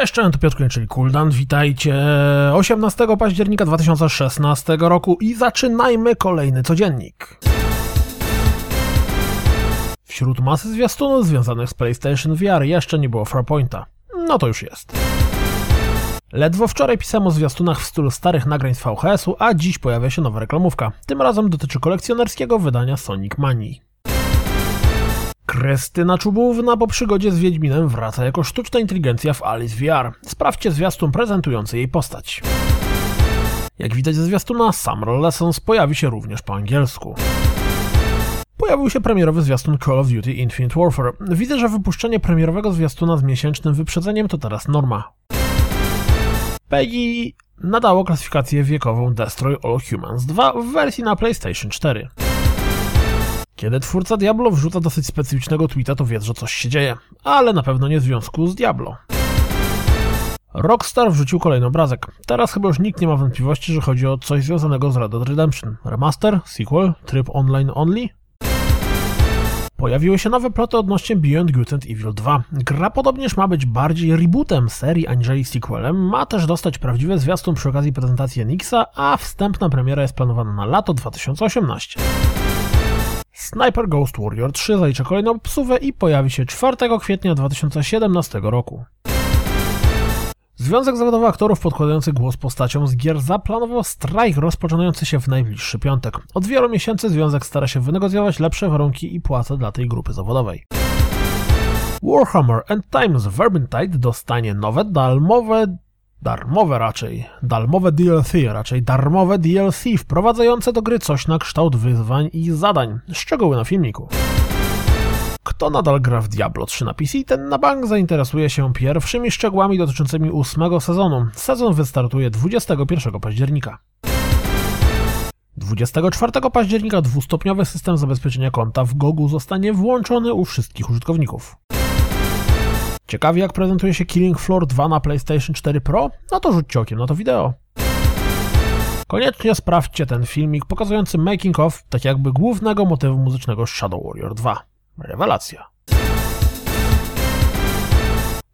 Cześć, cześć, to Piotr czyli Kuldan, witajcie 18 października 2016 roku i zaczynajmy kolejny codziennik. Wśród masy zwiastunów związanych z PlayStation VR jeszcze nie było Farpointa. No to już jest. Ledwo wczoraj pisałem o zwiastunach w stylu starych nagrań z VHS-u, a dziś pojawia się nowa reklamówka. Tym razem dotyczy kolekcjonerskiego wydania Sonic Manii. Krystyna Czubówna po przygodzie z Wiedźminem wraca jako sztuczna inteligencja w Alice VR. Sprawdźcie zwiastun prezentujący jej postać. Jak widać ze zwiastuna, Summer Lessons pojawi się również po angielsku. Pojawił się premierowy zwiastun Call of Duty Infinite Warfare. Widzę, że wypuszczenie premierowego zwiastuna z miesięcznym wyprzedzeniem to teraz norma. PEGI nadało klasyfikację wiekową Destroy All Humans 2 w wersji na PlayStation 4. Kiedy twórca Diablo wrzuca dosyć specyficznego tweeta, to wiedz, że coś się dzieje, ale na pewno nie w związku z Diablo. Rockstar wrzucił kolejny obrazek. Teraz chyba już nikt nie ma wątpliwości, że chodzi o coś związanego z Red Dead Redemption. Remaster, sequel, tryb online only? Pojawiły się nowe ploty odnośnie Beyond Good and Evil 2. Gra podobnież ma być bardziej rebootem serii aniżeli sequelem, ma też dostać prawdziwe zwiastun przy okazji prezentacji Nixa, a wstępna premiera jest planowana na lato 2018. Sniper Ghost Warrior 3 zaliczy kolejną psuwę i pojawi się 4 kwietnia 2017 roku. Związek Zawodowy Aktorów podkładający głos postaciom z gier zaplanował strajk rozpoczynający się w najbliższy piątek. Od wielu miesięcy związek stara się wynegocjować lepsze warunki i płace dla tej grupy zawodowej. Warhammer End Times Vermintide dostanie nowe darmowe darmowe raczej, darmowe DLC, raczej darmowe DLC wprowadzające do gry coś na kształt wyzwań i zadań. Szczegóły na filmiku. Kto nadal gra w Diablo 3 na PC, ten na bank zainteresuje się pierwszymi szczegółami dotyczącymi ósmego sezonu. Sezon wystartuje 21 października. 24 października dwustopniowy system zabezpieczenia konta w GOGU zostanie włączony u wszystkich użytkowników. Ciekawi jak prezentuje się Killing Floor 2 na PlayStation 4 Pro? No to rzućcie okiem na to wideo. Koniecznie sprawdźcie ten filmik pokazujący making of tak jakby głównego motywu muzycznego Shadow Warrior 2. Rewelacja.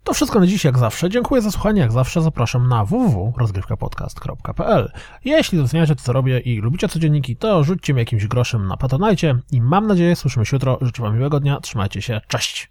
To wszystko na dziś jak zawsze. Dziękuję za słuchanie. Jak zawsze zapraszam na www.rozgrywkapodcast.pl Jeśli doceniacie to, co robię i lubicie codzienniki, to rzućcie mi jakimś groszem na Patronite i mam nadzieję słyszymy się jutro. Życzę Wam miłego dnia. Trzymajcie się. Cześć!